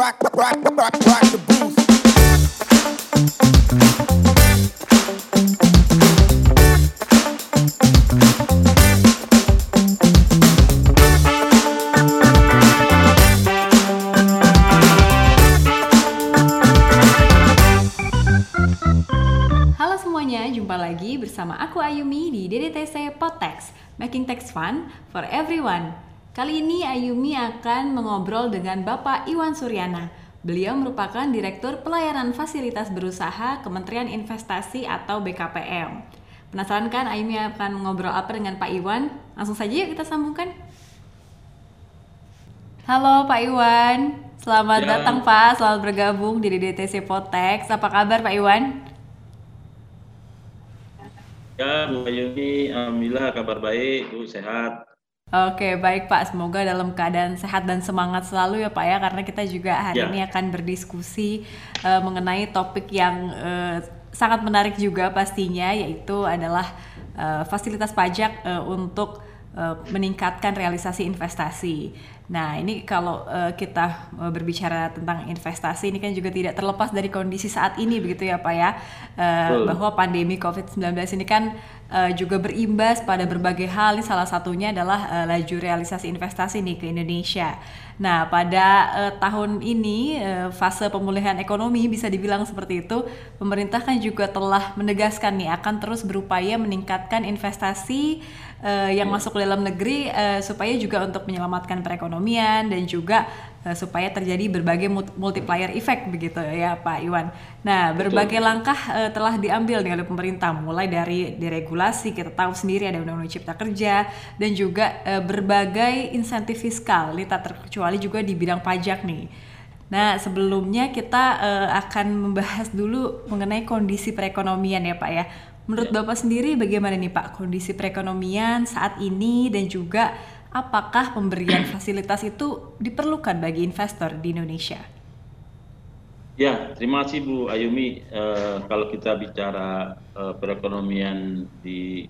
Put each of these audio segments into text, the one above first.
rock, rock, rock, rock the booth. Halo semuanya, jumpa lagi bersama aku Ayumi di DDTC Potex, Making Tax Fun for Everyone. Kali ini Ayumi akan mengobrol dengan Bapak Iwan Suryana. Beliau merupakan Direktur Pelayanan Fasilitas Berusaha Kementerian Investasi atau BKPM. Penasaran kan Ayumi akan mengobrol apa dengan Pak Iwan? Langsung saja yuk kita sambungkan. Halo Pak Iwan, selamat Ya. datang Pak, selamat bergabung di DDTC Potex. Apa kabar Pak Iwan? Ya, Bu Ayuni, alhamdulillah kabar baik, Bu sehat. Oke, baik Pak. Semoga dalam keadaan sehat dan semangat selalu ya Pak ya, karena kita juga hari Ya. ini akan berdiskusi eh, mengenai topik yang eh, sangat menarik juga pastinya, yaitu adalah eh, fasilitas pajak eh, untuk eh, meningkatkan realisasi investasi. Nah, ini kalau eh, kita eh, berbicara tentang investasi, ini kan juga tidak terlepas dari kondisi saat ini begitu ya Pak ya, Betul. bahwa pandemi COVID-19 ini kan eh, juga berimbas pada berbagai hal. Ini salah satunya adalah eh, laju realisasi investasi nih ke Indonesia. Nah, pada eh, tahun ini eh, fase pemulihan ekonomi bisa dibilang seperti itu, pemerintah kan juga telah menegaskan nih akan terus berupaya meningkatkan investasi eh, yang masuk ke dalam negeri eh, supaya juga untuk menyelamatkan perekonomian dan juga eh, supaya terjadi berbagai multiplier effect begitu ya Pak Iwan. Nah, berbagai langkah eh, telah diambil nih oleh pemerintah mulai dari deregulasi kita tahu sendiri ada undang-undang cipta kerja dan juga eh, berbagai insentif fiskal ini tak terkecuali juga di bidang pajak nih. Nah, sebelumnya kita eh, akan membahas dulu mengenai kondisi perekonomian ya Pak ya. Menurut Bapak sendiri bagaimana nih Pak kondisi perekonomian saat ini dan juga apakah pemberian fasilitas itu diperlukan bagi investor di Indonesia? Ya, terima kasih Bu Ayumi. Eh, kalau kita bicara eh, perekonomian di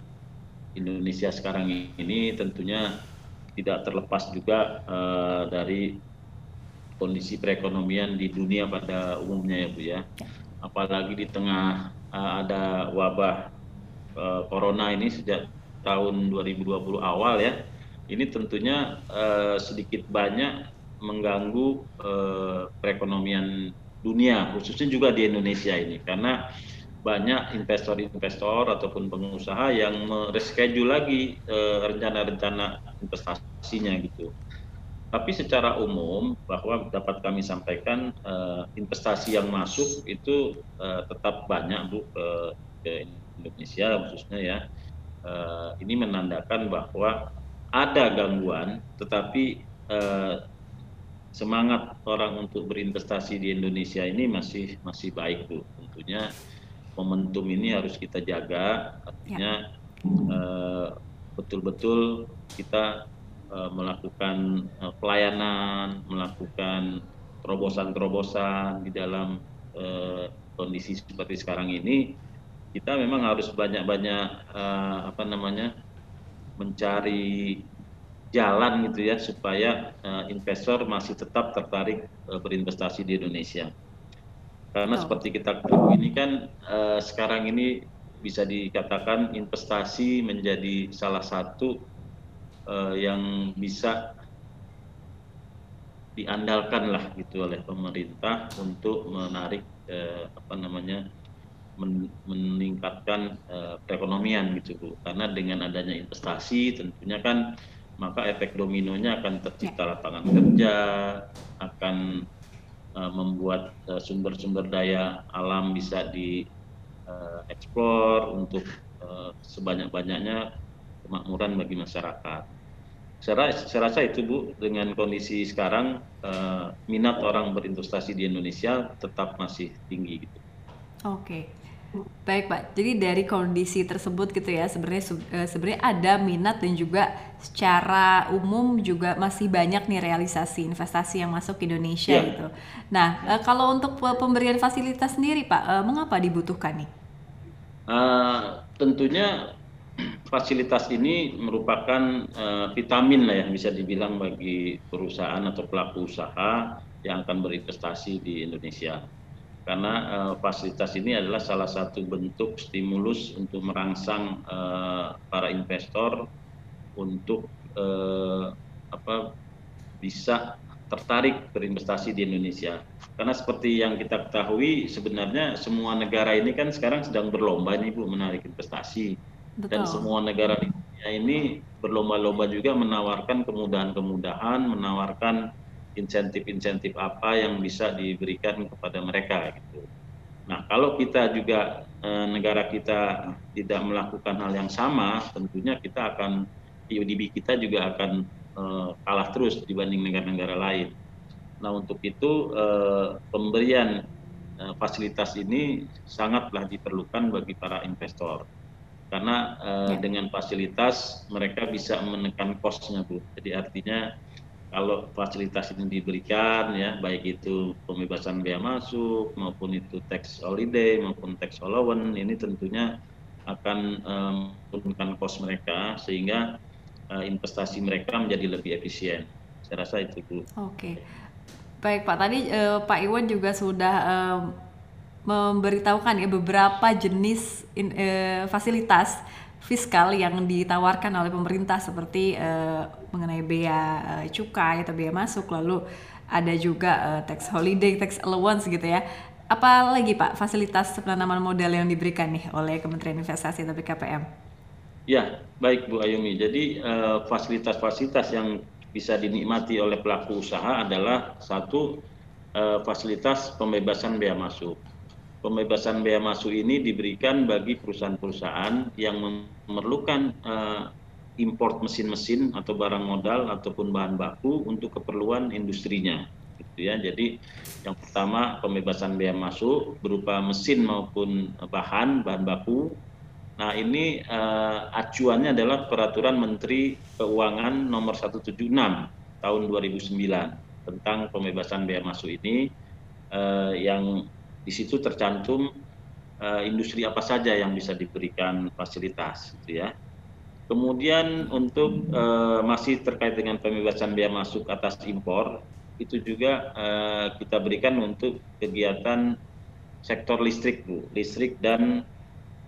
Indonesia sekarang ini tentunya tidak terlepas juga eh, dari kondisi perekonomian di dunia pada umumnya ya Bu ya. Apalagi di tengah ada wabah eh, corona ini sejak tahun 2020 awal ya. Ini tentunya eh, sedikit banyak mengganggu eh, perekonomian dunia khususnya juga di Indonesia ini karena banyak investor-investor ataupun pengusaha yang mereschedule lagi eh, rencana-rencana investasinya gitu. Tapi secara umum bahwa dapat kami sampaikan eh, investasi yang masuk itu eh, tetap banyak Bu ke, ke Indonesia khususnya ya. Eh, ini menandakan bahwa ada gangguan tetapi eh, semangat orang untuk berinvestasi di Indonesia ini masih masih baik Bu. Tentunya momentum ini harus kita jaga artinya eh, betul-betul kita eh, melakukan eh, pelayanan, melakukan terobosan-terobosan di dalam eh, kondisi seperti sekarang ini kita memang harus banyak-banyak eh, apa namanya mencari jalan gitu ya supaya eh, investor masih tetap tertarik eh, berinvestasi di Indonesia. Karena Betul. seperti kita ketahui ini kan eh, sekarang ini bisa dikatakan investasi menjadi salah satu eh, yang bisa diandalkan lah gitu oleh pemerintah untuk menarik eh, apa namanya men- meningkatkan eh, perekonomian gitu Bu. Karena dengan adanya investasi tentunya kan maka efek dominonya akan tercipta lapangan kerja, akan eh, membuat eh, sumber-sumber daya alam bisa dieksplor untuk eh, sebanyak-banyaknya kemakmuran bagi masyarakat. Saya, ra- saya rasa itu Bu, dengan kondisi sekarang eh, minat orang berinvestasi di Indonesia tetap masih tinggi gitu. Oke. Baik, Pak. Jadi dari kondisi tersebut gitu ya, sebenarnya eh, sebenarnya ada minat dan juga secara umum juga masih banyak nih realisasi investasi yang masuk ke Indonesia Iya. gitu. Nah, eh, kalau untuk pe- pemberian fasilitas sendiri, Pak, mengapa dibutuhkan nih? Eh, tentunya fasilitas ini merupakan eh, vitamin lah yang bisa dibilang bagi perusahaan atau pelaku usaha yang akan berinvestasi di Indonesia. Karena uh, fasilitas ini adalah salah satu bentuk stimulus untuk merangsang uh, para investor untuk uh, apa bisa tertarik berinvestasi di Indonesia. Karena seperti yang kita ketahui sebenarnya semua negara ini kan sekarang sedang berlomba nih Bu menarik investasi. Betul. Dan semua negara di dunia ini berlomba-lomba juga menawarkan kemudahan-kemudahan, menawarkan insentif-insentif apa yang bisa diberikan kepada mereka gitu. Nah, kalau kita juga eh, negara kita tidak melakukan hal yang sama, tentunya kita akan IUDB kita juga akan uh, kalah terus dibanding negara-negara lain. Nah untuk itu uh, pemberian fasilitas ini sangatlah diperlukan bagi para investor karena uh, ya. dengan fasilitas mereka bisa menekan kosnya bu. Jadi artinya kalau fasilitas ini diberikan ya baik itu pembebasan biaya masuk maupun itu tax holiday maupun tax allowance ini tentunya akan menurunkan um, kos mereka sehingga uh, investasi mereka menjadi lebih efisien. Saya rasa itu Bu. Oke. Baik Pak, tadi uh, Pak Iwan juga sudah uh, memberitahukan ya beberapa jenis in, uh, fasilitas fiskal yang ditawarkan oleh pemerintah seperti uh, mengenai bea uh, cukai atau bea masuk lalu ada juga uh, tax holiday, tax allowance gitu ya. Apa lagi Pak fasilitas penanaman modal yang diberikan nih oleh Kementerian Investasi atau BKPM? Ya, baik Bu Ayumi. Jadi eh, fasilitas-fasilitas yang bisa dinikmati oleh pelaku usaha adalah satu eh, fasilitas pembebasan bea masuk. Pembebasan bea masuk ini diberikan bagi perusahaan-perusahaan yang memerlukan eh, import mesin-mesin atau barang modal ataupun bahan baku untuk keperluan industrinya. Gitu ya. Jadi yang pertama pembebasan bea masuk berupa mesin maupun bahan bahan baku Nah ini uh, acuannya adalah peraturan Menteri Keuangan nomor 176 tahun 2009 tentang pembebasan bea masuk ini uh, yang di situ tercantum uh, industri apa saja yang bisa diberikan fasilitas gitu ya. Kemudian untuk uh, masih terkait dengan pembebasan bea masuk atas impor itu juga uh, kita berikan untuk kegiatan sektor listrik Bu, listrik dan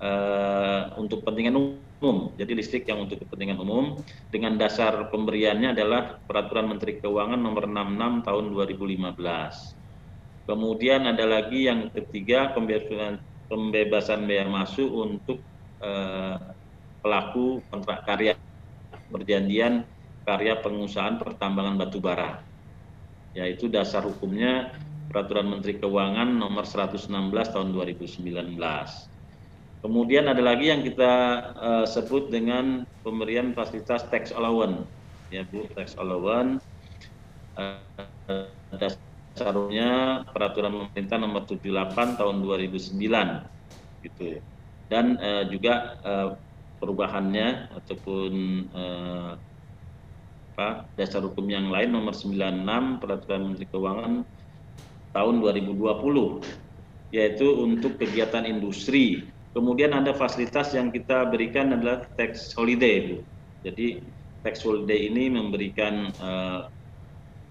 uh, untuk kepentingan umum. Jadi listrik yang untuk kepentingan umum dengan dasar pemberiannya adalah Peraturan Menteri Keuangan Nomor 66 Tahun 2015. Kemudian ada lagi yang ketiga pembebasan pembebasan bea masuk untuk uh, pelaku kontrak karya perjanjian karya pengusahaan pertambangan batu bara. Yaitu dasar hukumnya Peraturan Menteri Keuangan Nomor 116 Tahun 2019. Kemudian ada lagi yang kita uh, sebut dengan pemberian fasilitas tax allowance, ya Bu, tax allowance. Uh, dasarnya peraturan pemerintah nomor 78 tahun 2009 gitu. Dan uh, juga uh, perubahannya ataupun uh, apa, dasar hukum yang lain nomor 96 peraturan Menteri Keuangan tahun 2020 yaitu untuk kegiatan industri Kemudian ada fasilitas yang kita berikan adalah tax holiday, Bu. Jadi tax holiday ini memberikan uh,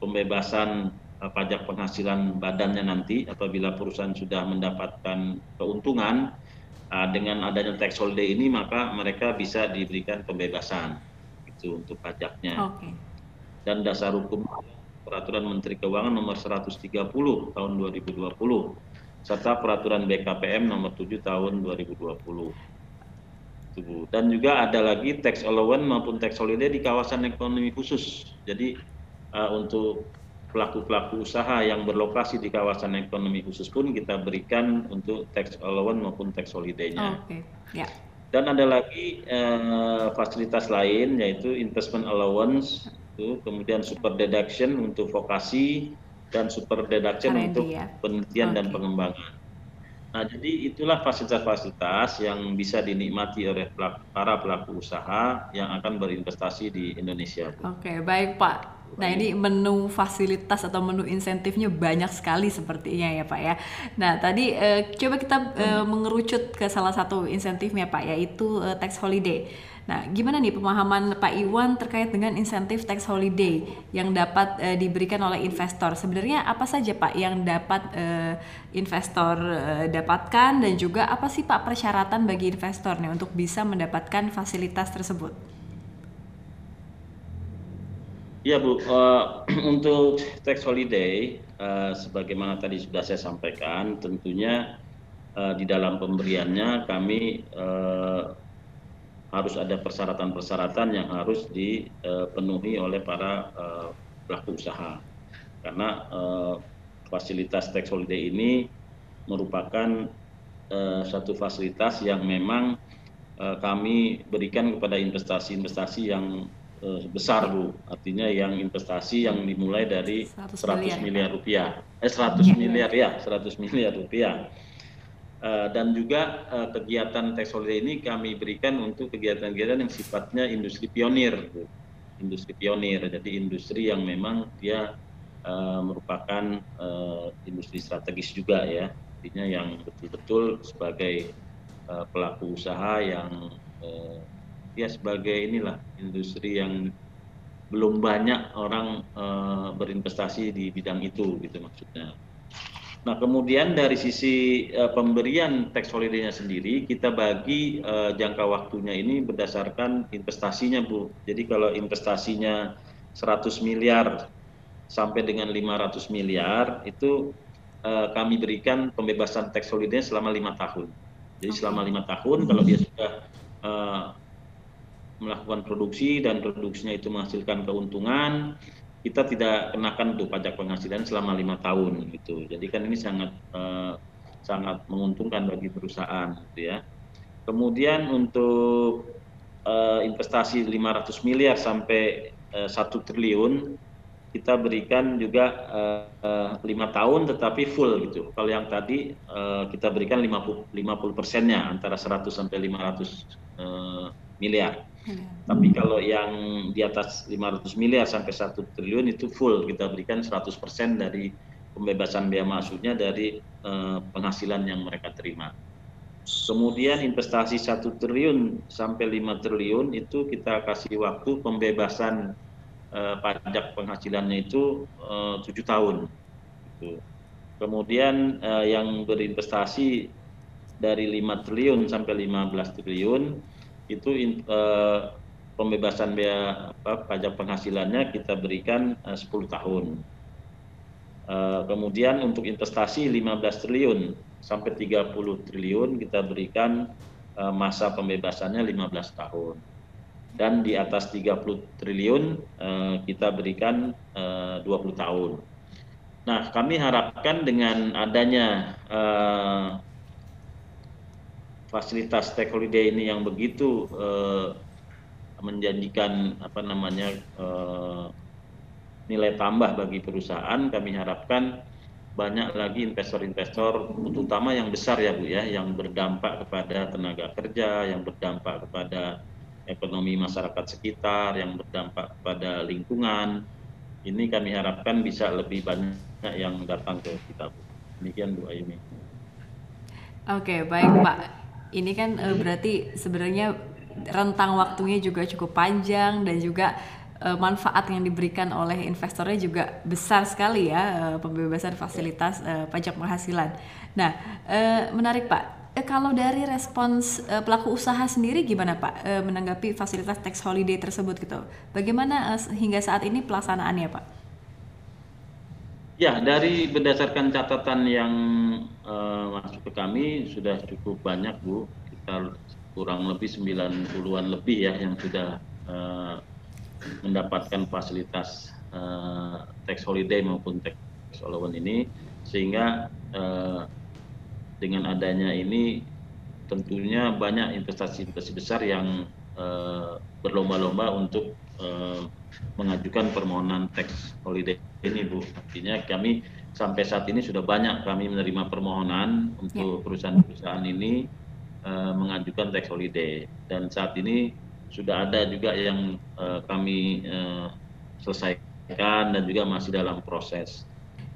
pembebasan pajak penghasilan badannya nanti apabila perusahaan sudah mendapatkan keuntungan uh, dengan adanya tax holiday ini maka mereka bisa diberikan pembebasan itu untuk pajaknya. Okay. Dan dasar hukum peraturan Menteri Keuangan nomor 130 tahun 2020 serta peraturan BKPM nomor 7 tahun 2020. Dan juga ada lagi tax allowance maupun tax holiday di kawasan ekonomi khusus. Jadi uh, untuk pelaku-pelaku usaha yang berlokasi di kawasan ekonomi khusus pun kita berikan untuk tax allowance maupun tax holiday-nya. Oh, okay. yeah. Dan ada lagi uh, fasilitas lain yaitu investment allowance, itu, kemudian super deduction untuk vokasi, dan super deduction R&D, untuk ya? penelitian okay. dan pengembangan. Nah, jadi itulah fasilitas-fasilitas yang bisa dinikmati oleh pelaku, para pelaku usaha yang akan berinvestasi di Indonesia. Oke, okay, baik Pak. Nah ini menu fasilitas atau menu insentifnya banyak sekali sepertinya ya Pak ya. Nah tadi eh, coba kita eh, mengerucut ke salah satu insentifnya Pak yaitu eh, tax holiday. Nah gimana nih pemahaman Pak Iwan terkait dengan insentif tax holiday yang dapat eh, diberikan oleh investor? Sebenarnya apa saja Pak yang dapat eh, investor eh, dapatkan dan juga apa sih Pak persyaratan bagi investor nih untuk bisa mendapatkan fasilitas tersebut? Ya Bu, uh, untuk tax holiday, uh, sebagaimana tadi sudah saya sampaikan, tentunya uh, di dalam pemberiannya kami uh, harus ada persyaratan-persyaratan yang harus dipenuhi oleh para uh, pelaku usaha. Karena uh, fasilitas tax holiday ini merupakan uh, satu fasilitas yang memang uh, kami berikan kepada investasi-investasi yang besar Bu. Artinya yang investasi yang dimulai dari 100, 100 miliar, miliar rupiah. Eh 100 ya. miliar ya, 100 miliar rupiah. Uh, dan juga uh, kegiatan tax holiday ini kami berikan untuk kegiatan-kegiatan yang sifatnya industri pionir, Bu. industri pionir. Jadi industri yang memang dia uh, merupakan uh, industri strategis juga ya, artinya yang betul-betul sebagai uh, pelaku usaha yang uh, ya sebagai inilah industri yang belum banyak orang uh, berinvestasi di bidang itu gitu maksudnya. Nah kemudian dari sisi uh, pemberian tax holiday-nya sendiri kita bagi uh, jangka waktunya ini berdasarkan investasinya Bu. Jadi kalau investasinya 100 miliar sampai dengan 500 miliar itu kami berikan pembebasan tax holiday selama lima tahun. Jadi selama lima tahun kalau dia sudah melakukan produksi dan produksinya itu menghasilkan keuntungan, kita tidak kenakan untuk pajak penghasilan selama lima tahun gitu. Jadi kan ini sangat eh, sangat menguntungkan bagi perusahaan gitu ya. Kemudian untuk eh, investasi 500 miliar sampai eh, satu triliun kita berikan juga eh, lima tahun tetapi full gitu. Kalau yang tadi eh, kita berikan 50 50 persennya antara 100 sampai 500 eh, miliar. Hmm. Tapi kalau yang di atas 500 miliar sampai 1 triliun itu full kita berikan 100% dari pembebasan biaya masuknya dari eh, penghasilan yang mereka terima. Kemudian investasi 1 triliun sampai 5 triliun itu kita kasih waktu pembebasan eh, pajak penghasilannya itu eh, 7 tahun. Gitu. Kemudian eh, yang berinvestasi dari 5 triliun sampai 15 triliun itu eh, pembebasan biaya pajak penghasilannya kita berikan eh, 10 tahun. Eh, kemudian untuk investasi 15 triliun sampai 30 triliun kita berikan eh, masa pembebasannya 15 tahun. Dan di atas 30 triliun eh, kita berikan eh, 20 tahun. Nah, kami harapkan dengan adanya eh, fasilitas take holiday ini yang begitu uh, menjanjikan apa namanya uh, nilai tambah bagi perusahaan kami harapkan banyak lagi investor-investor terutama yang besar ya Bu ya yang berdampak kepada tenaga kerja yang berdampak kepada ekonomi masyarakat sekitar yang berdampak kepada lingkungan. Ini kami harapkan bisa lebih banyak yang datang ke kita Bu. Demikian Bu Ayumi Oke baik Pak ini kan uh, berarti sebenarnya rentang waktunya juga cukup panjang dan juga uh, manfaat yang diberikan oleh investornya juga besar sekali ya uh, pembebasan fasilitas uh, pajak penghasilan. Nah, uh, menarik Pak. Eh, kalau dari respons uh, pelaku usaha sendiri gimana Pak uh, menanggapi fasilitas tax holiday tersebut gitu? Bagaimana uh, hingga saat ini pelaksanaannya Pak? Ya, dari berdasarkan catatan yang uh, masuk ke kami sudah cukup banyak Bu, kita kurang lebih 90-an lebih ya yang sudah uh, mendapatkan fasilitas uh, tax holiday maupun tax allowance ini. Sehingga uh, dengan adanya ini tentunya banyak investasi-investasi besar yang uh, berlomba-lomba untuk uh, mengajukan permohonan tax holiday ini Bu. Artinya kami sampai saat ini sudah banyak kami menerima permohonan untuk ya. perusahaan-perusahaan ini uh, mengajukan tax holiday dan saat ini sudah ada juga yang uh, kami uh, selesaikan dan juga masih dalam proses.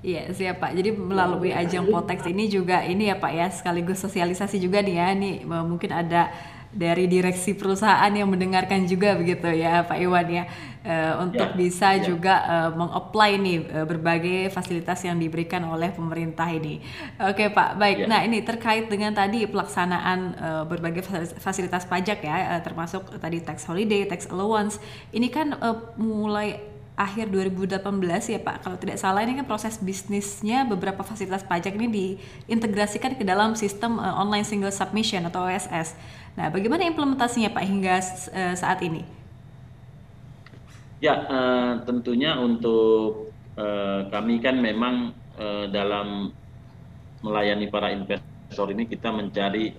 Iya siap Pak. Jadi melalui ajang Potex ini juga ini ya Pak ya sekaligus sosialisasi juga nih ya. Nih mungkin ada dari direksi perusahaan yang mendengarkan juga begitu ya Pak Iwan ya uh, untuk ya, bisa ya. juga uh, mengapply nih uh, berbagai fasilitas yang diberikan oleh pemerintah ini. Oke Pak, baik. Ya. Nah ini terkait dengan tadi pelaksanaan uh, berbagai fasilitas pajak ya, uh, termasuk tadi tax holiday, tax allowance. Ini kan uh, mulai akhir 2018 ya Pak. Kalau tidak salah ini kan proses bisnisnya beberapa fasilitas pajak ini diintegrasikan ke dalam sistem uh, online single submission atau OSS. Nah, bagaimana implementasinya Pak hingga uh, saat ini? Ya, uh, tentunya untuk uh, kami kan memang uh, dalam melayani para investor ini kita mencari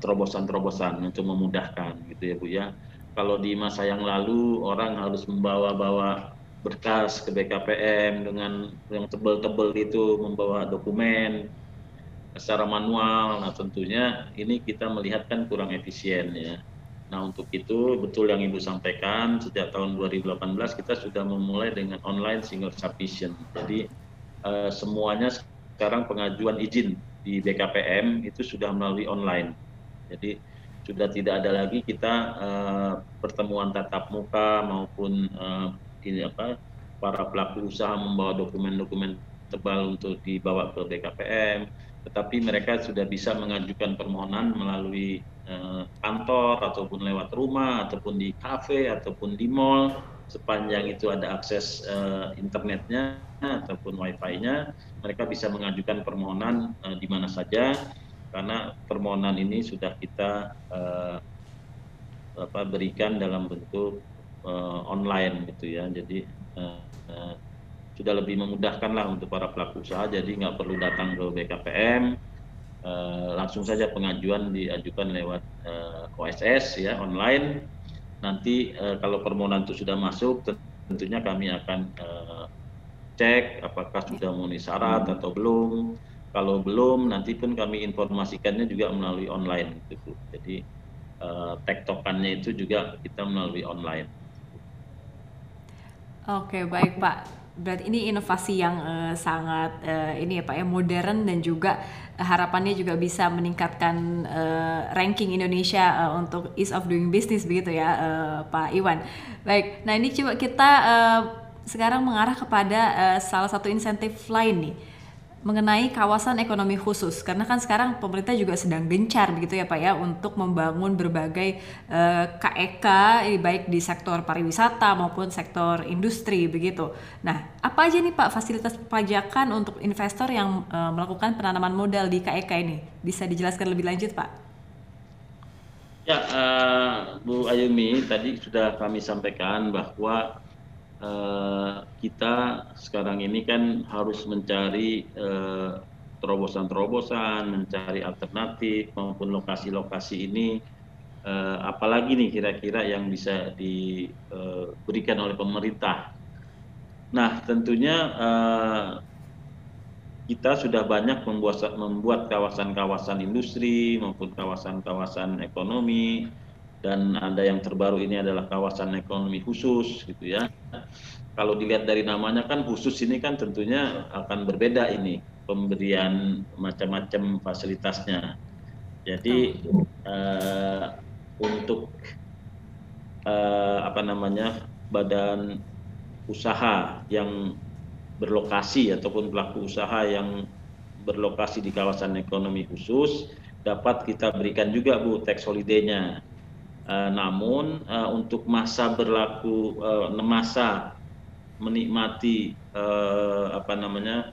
terobosan-terobosan untuk memudahkan gitu ya Bu ya. Kalau di masa yang lalu orang harus membawa-bawa berkas ke BKPM dengan yang tebel-tebel itu membawa dokumen secara manual. Nah tentunya ini kita melihat kan kurang efisien ya. Nah untuk itu betul yang Ibu sampaikan sejak tahun 2018 kita sudah memulai dengan online single submission. Jadi eh, semuanya sekarang pengajuan izin di BKPM itu sudah melalui online. Jadi sudah tidak ada lagi kita eh, pertemuan tatap muka maupun eh, ini apa para pelaku usaha membawa dokumen-dokumen tebal untuk dibawa ke BKPM, tetapi mereka sudah bisa mengajukan permohonan melalui eh, kantor ataupun lewat rumah ataupun di kafe ataupun di mall. Sepanjang itu ada akses eh, internetnya ataupun wifi-nya mereka bisa mengajukan permohonan eh, di mana saja. Karena permohonan ini sudah kita berikan dalam bentuk online gitu ya. Jadi sudah lebih memudahkan lah untuk para pelaku usaha jadi nggak perlu datang ke BKPM uh, langsung saja pengajuan diajukan lewat uh, OSS ya online. Nanti uh, kalau permohonan itu sudah masuk tentunya kami akan uh, cek apakah sudah memenuhi syarat atau belum. Kalau belum nanti pun kami informasikannya juga melalui online gitu jadi uh, tektokannya itu juga kita melalui online. Oke, baik Pak. Berarti ini inovasi yang uh, sangat uh, ini ya Pak ya modern dan juga harapannya juga bisa meningkatkan uh, ranking Indonesia uh, untuk ease of doing business begitu ya uh, Pak Iwan. Baik. Nah, ini coba kita uh, sekarang mengarah kepada uh, salah satu insentif lain nih mengenai kawasan ekonomi khusus karena kan sekarang pemerintah juga sedang gencar begitu ya Pak ya untuk membangun berbagai uh, eh, KEK e baik di sektor pariwisata maupun sektor industri begitu. Nah, apa aja nih Pak fasilitas pajakan untuk investor yang uh, melakukan penanaman modal di KEK e ini? Bisa dijelaskan lebih lanjut Pak? Ya, uh, Bu Ayumi tadi sudah kami sampaikan bahwa Eh, kita sekarang ini kan harus mencari eh, terobosan-terobosan, mencari alternatif maupun lokasi-lokasi ini, uh, apalagi nih kira-kira yang bisa diberikan oleh pemerintah. Nah, tentunya kita sudah banyak membuat kawasan-kawasan industri maupun kawasan-kawasan ekonomi dan ada yang terbaru ini adalah kawasan ekonomi khusus gitu ya. Kalau dilihat dari namanya kan khusus ini kan tentunya akan berbeda ini pemberian macam-macam fasilitasnya. Jadi uh, untuk uh, apa namanya badan usaha yang berlokasi ataupun pelaku usaha yang berlokasi di kawasan ekonomi khusus dapat kita berikan juga Bu tax holiday-nya namun uh, untuk masa berlaku uh, masa menikmati apa namanya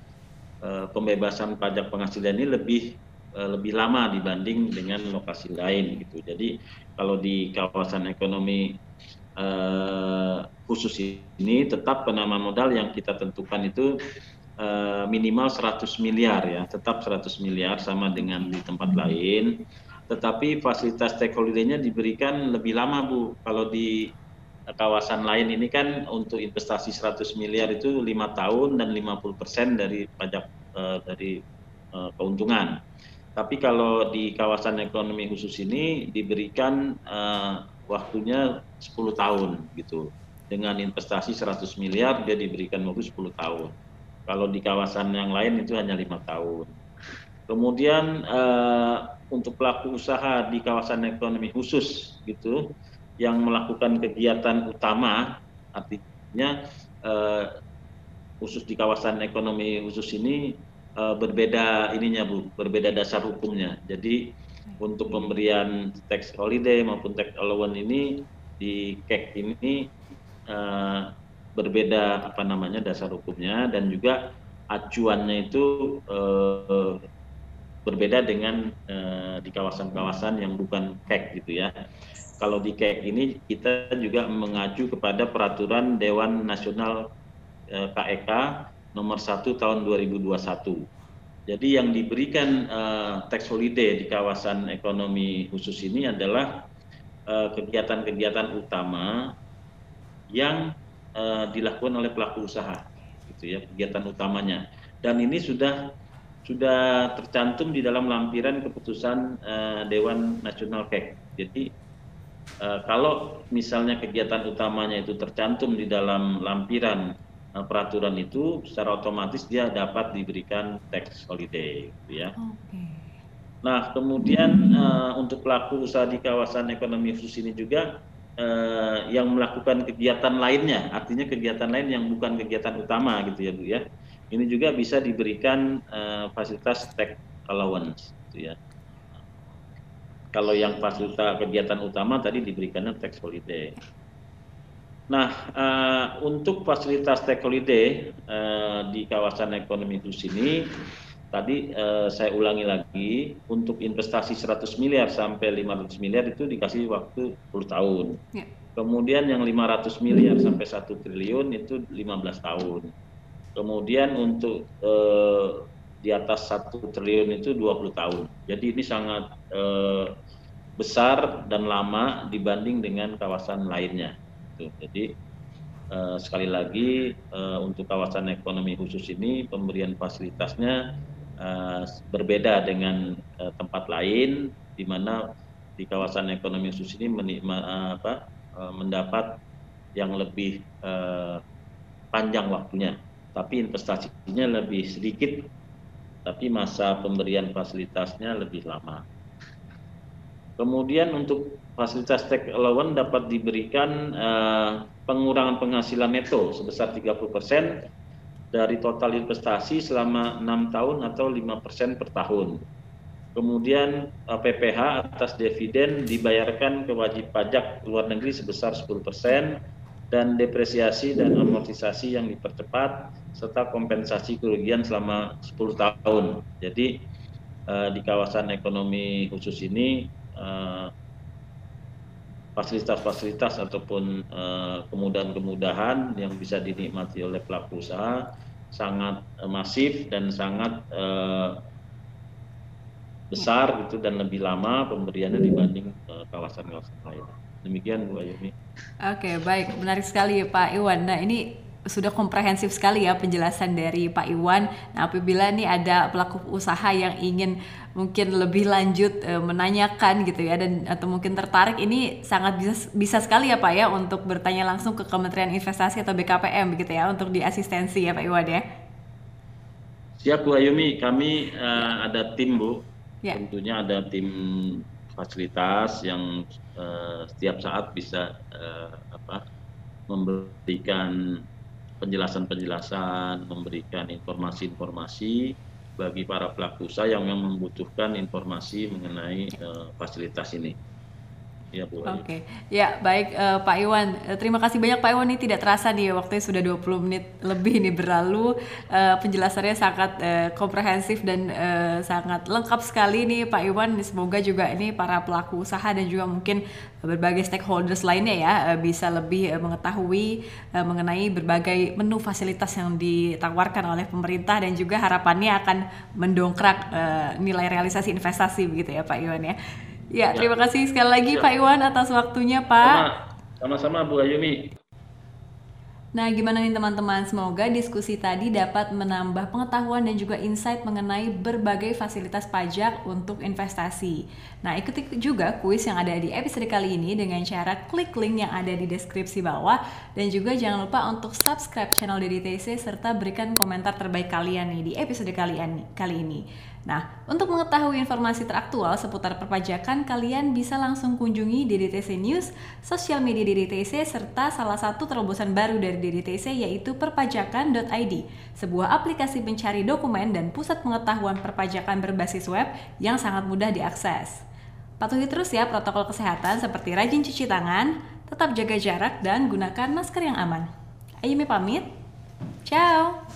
pembebasan pajak penghasilan ini lebih lebih lama dibanding dengan lokasi lain gitu. Jadi kalau di kawasan ekonomi uh, khusus ini tetap penanaman modal yang kita tentukan itu uh, minimal 100 miliar ya, tetap 100 miliar sama dengan di tempat lain tetapi fasilitas take holiday-nya diberikan lebih lama Bu. Kalau di kawasan lain ini kan untuk investasi 100 miliar itu lima tahun dan 50 persen dari pajak uh, dari uh, keuntungan. Tapi kalau di kawasan ekonomi khusus ini diberikan uh, waktunya 10 tahun gitu. dengan investasi 100 miliar dia diberikan waktu 10 tahun. Kalau di kawasan yang lain itu hanya lima tahun. Kemudian uh, untuk pelaku usaha di kawasan ekonomi khusus gitu yang melakukan kegiatan utama artinya uh, khusus di kawasan ekonomi khusus ini uh, berbeda ininya Bu, berbeda dasar hukumnya. Jadi untuk pemberian tax holiday maupun tax allowance ini di KEK ini uh, berbeda apa namanya dasar hukumnya dan juga acuannya itu uh, berbeda dengan uh, di kawasan-kawasan yang bukan KEK gitu ya. Kalau di KEK ini kita juga mengacu kepada peraturan Dewan Nasional uh, KEK nomor 1 tahun 2021. Jadi yang diberikan uh, tax holiday di kawasan ekonomi khusus ini adalah kegiatan-kegiatan uh, utama yang uh, dilakukan oleh pelaku usaha, gitu ya kegiatan utamanya. Dan ini sudah sudah tercantum di dalam lampiran keputusan uh, Dewan Nasional KEK. Jadi uh, kalau misalnya kegiatan utamanya itu tercantum di dalam lampiran uh, peraturan itu, secara otomatis dia dapat diberikan tax holiday, gitu ya. Okay. Nah, kemudian uh, untuk pelaku usaha di kawasan ekonomi khusus ini juga uh, yang melakukan kegiatan lainnya, artinya kegiatan lain yang bukan kegiatan utama, gitu ya, Bu ya ini juga bisa diberikan uh, fasilitas tax allowance gitu ya. Kalau yang fasilitas kegiatan utama tadi diberikannya tax holiday. Nah, uh, untuk fasilitas tax holiday uh, di kawasan ekonomi itu sini tadi uh, saya ulangi lagi untuk investasi 100 miliar sampai 500 miliar itu dikasih waktu 10 tahun. Ya. Kemudian yang 500 miliar sampai 1 triliun itu 15 tahun Kemudian untuk eh, di atas satu triliun itu 20 tahun. Jadi ini sangat eh, besar dan lama dibanding dengan kawasan lainnya. Jadi eh, sekali lagi eh, untuk kawasan ekonomi khusus ini pemberian fasilitasnya eh, berbeda dengan eh, tempat lain, di mana di kawasan ekonomi khusus ini menikma, eh, apa, eh, mendapat yang lebih eh, panjang waktunya tapi investasinya lebih sedikit, tapi masa pemberian fasilitasnya lebih lama. Kemudian untuk fasilitas tax allowance dapat diberikan uh, pengurangan penghasilan neto sebesar 30% dari total investasi selama enam tahun atau lima persen per tahun. Kemudian uh, eh, PPH atas dividen dibayarkan ke wajib pajak luar negeri sebesar 10 persen dan depresiasi dan amortisasi yang dipercepat serta kompensasi kerugian selama 10 tahun. Jadi uh, di kawasan ekonomi khusus ini uh, fasilitas-fasilitas ataupun uh, kemudahan-kemudahan yang bisa dinikmati oleh pelaku usaha sangat uh, masif dan sangat uh, besar gitu dan lebih lama pemberiannya dibanding kawasan-kawasan lain. Demikian Bu Ayumi. Oke, baik. Menarik sekali Pak Iwan. Nah, ini sudah komprehensif sekali ya penjelasan dari Pak Iwan. Nah, apabila nih ada pelaku usaha yang ingin mungkin lebih lanjut e, menanyakan gitu ya dan atau mungkin tertarik ini sangat bisa bisa sekali ya Pak ya untuk bertanya langsung ke Kementerian Investasi atau BKPM begitu ya untuk diasistensi ya Pak Iwan ya. Siap Bu Ayumi, kami uh, ada tim Bu. Ya. Tentunya ada tim fasilitas yang uh, setiap saat bisa uh, apa memberikan penjelasan-penjelasan, memberikan informasi-informasi bagi para pelaku usaha yang membutuhkan informasi mengenai uh, fasilitas ini. Ya. Oke. Okay. Ya, baik uh, Pak Iwan. Uh, terima kasih banyak Pak Iwan. Ini tidak terasa nih waktunya sudah 20 menit lebih ini berlalu. Uh, penjelasannya sangat uh, komprehensif dan uh, sangat lengkap sekali nih Pak Iwan. Semoga juga ini para pelaku usaha dan juga mungkin berbagai stakeholders lainnya ya uh, bisa lebih uh, mengetahui uh, mengenai berbagai menu fasilitas yang ditawarkan oleh pemerintah dan juga harapannya akan mendongkrak uh, nilai realisasi investasi begitu ya Pak Iwan ya. Ya, terima kasih sekali lagi ya. Pak Iwan atas waktunya, Pak. Sama-sama Bu Ayumi. Nah, gimana nih teman-teman? Semoga diskusi tadi dapat menambah pengetahuan dan juga insight mengenai berbagai fasilitas pajak untuk investasi. Nah, ikuti juga kuis yang ada di episode kali ini dengan cara klik link yang ada di deskripsi bawah dan juga jangan lupa untuk subscribe channel DDTC serta berikan komentar terbaik kalian nih di episode kalian kali ini. Nah, untuk mengetahui informasi teraktual seputar perpajakan, kalian bisa langsung kunjungi DDTC News, sosial media DDTC, serta salah satu terobosan baru dari DDTC yaitu perpajakan.id, sebuah aplikasi pencari dokumen dan pusat pengetahuan perpajakan berbasis web yang sangat mudah diakses. Patuhi terus ya protokol kesehatan seperti rajin cuci tangan, tetap jaga jarak, dan gunakan masker yang aman. Ayumi pamit. Ciao!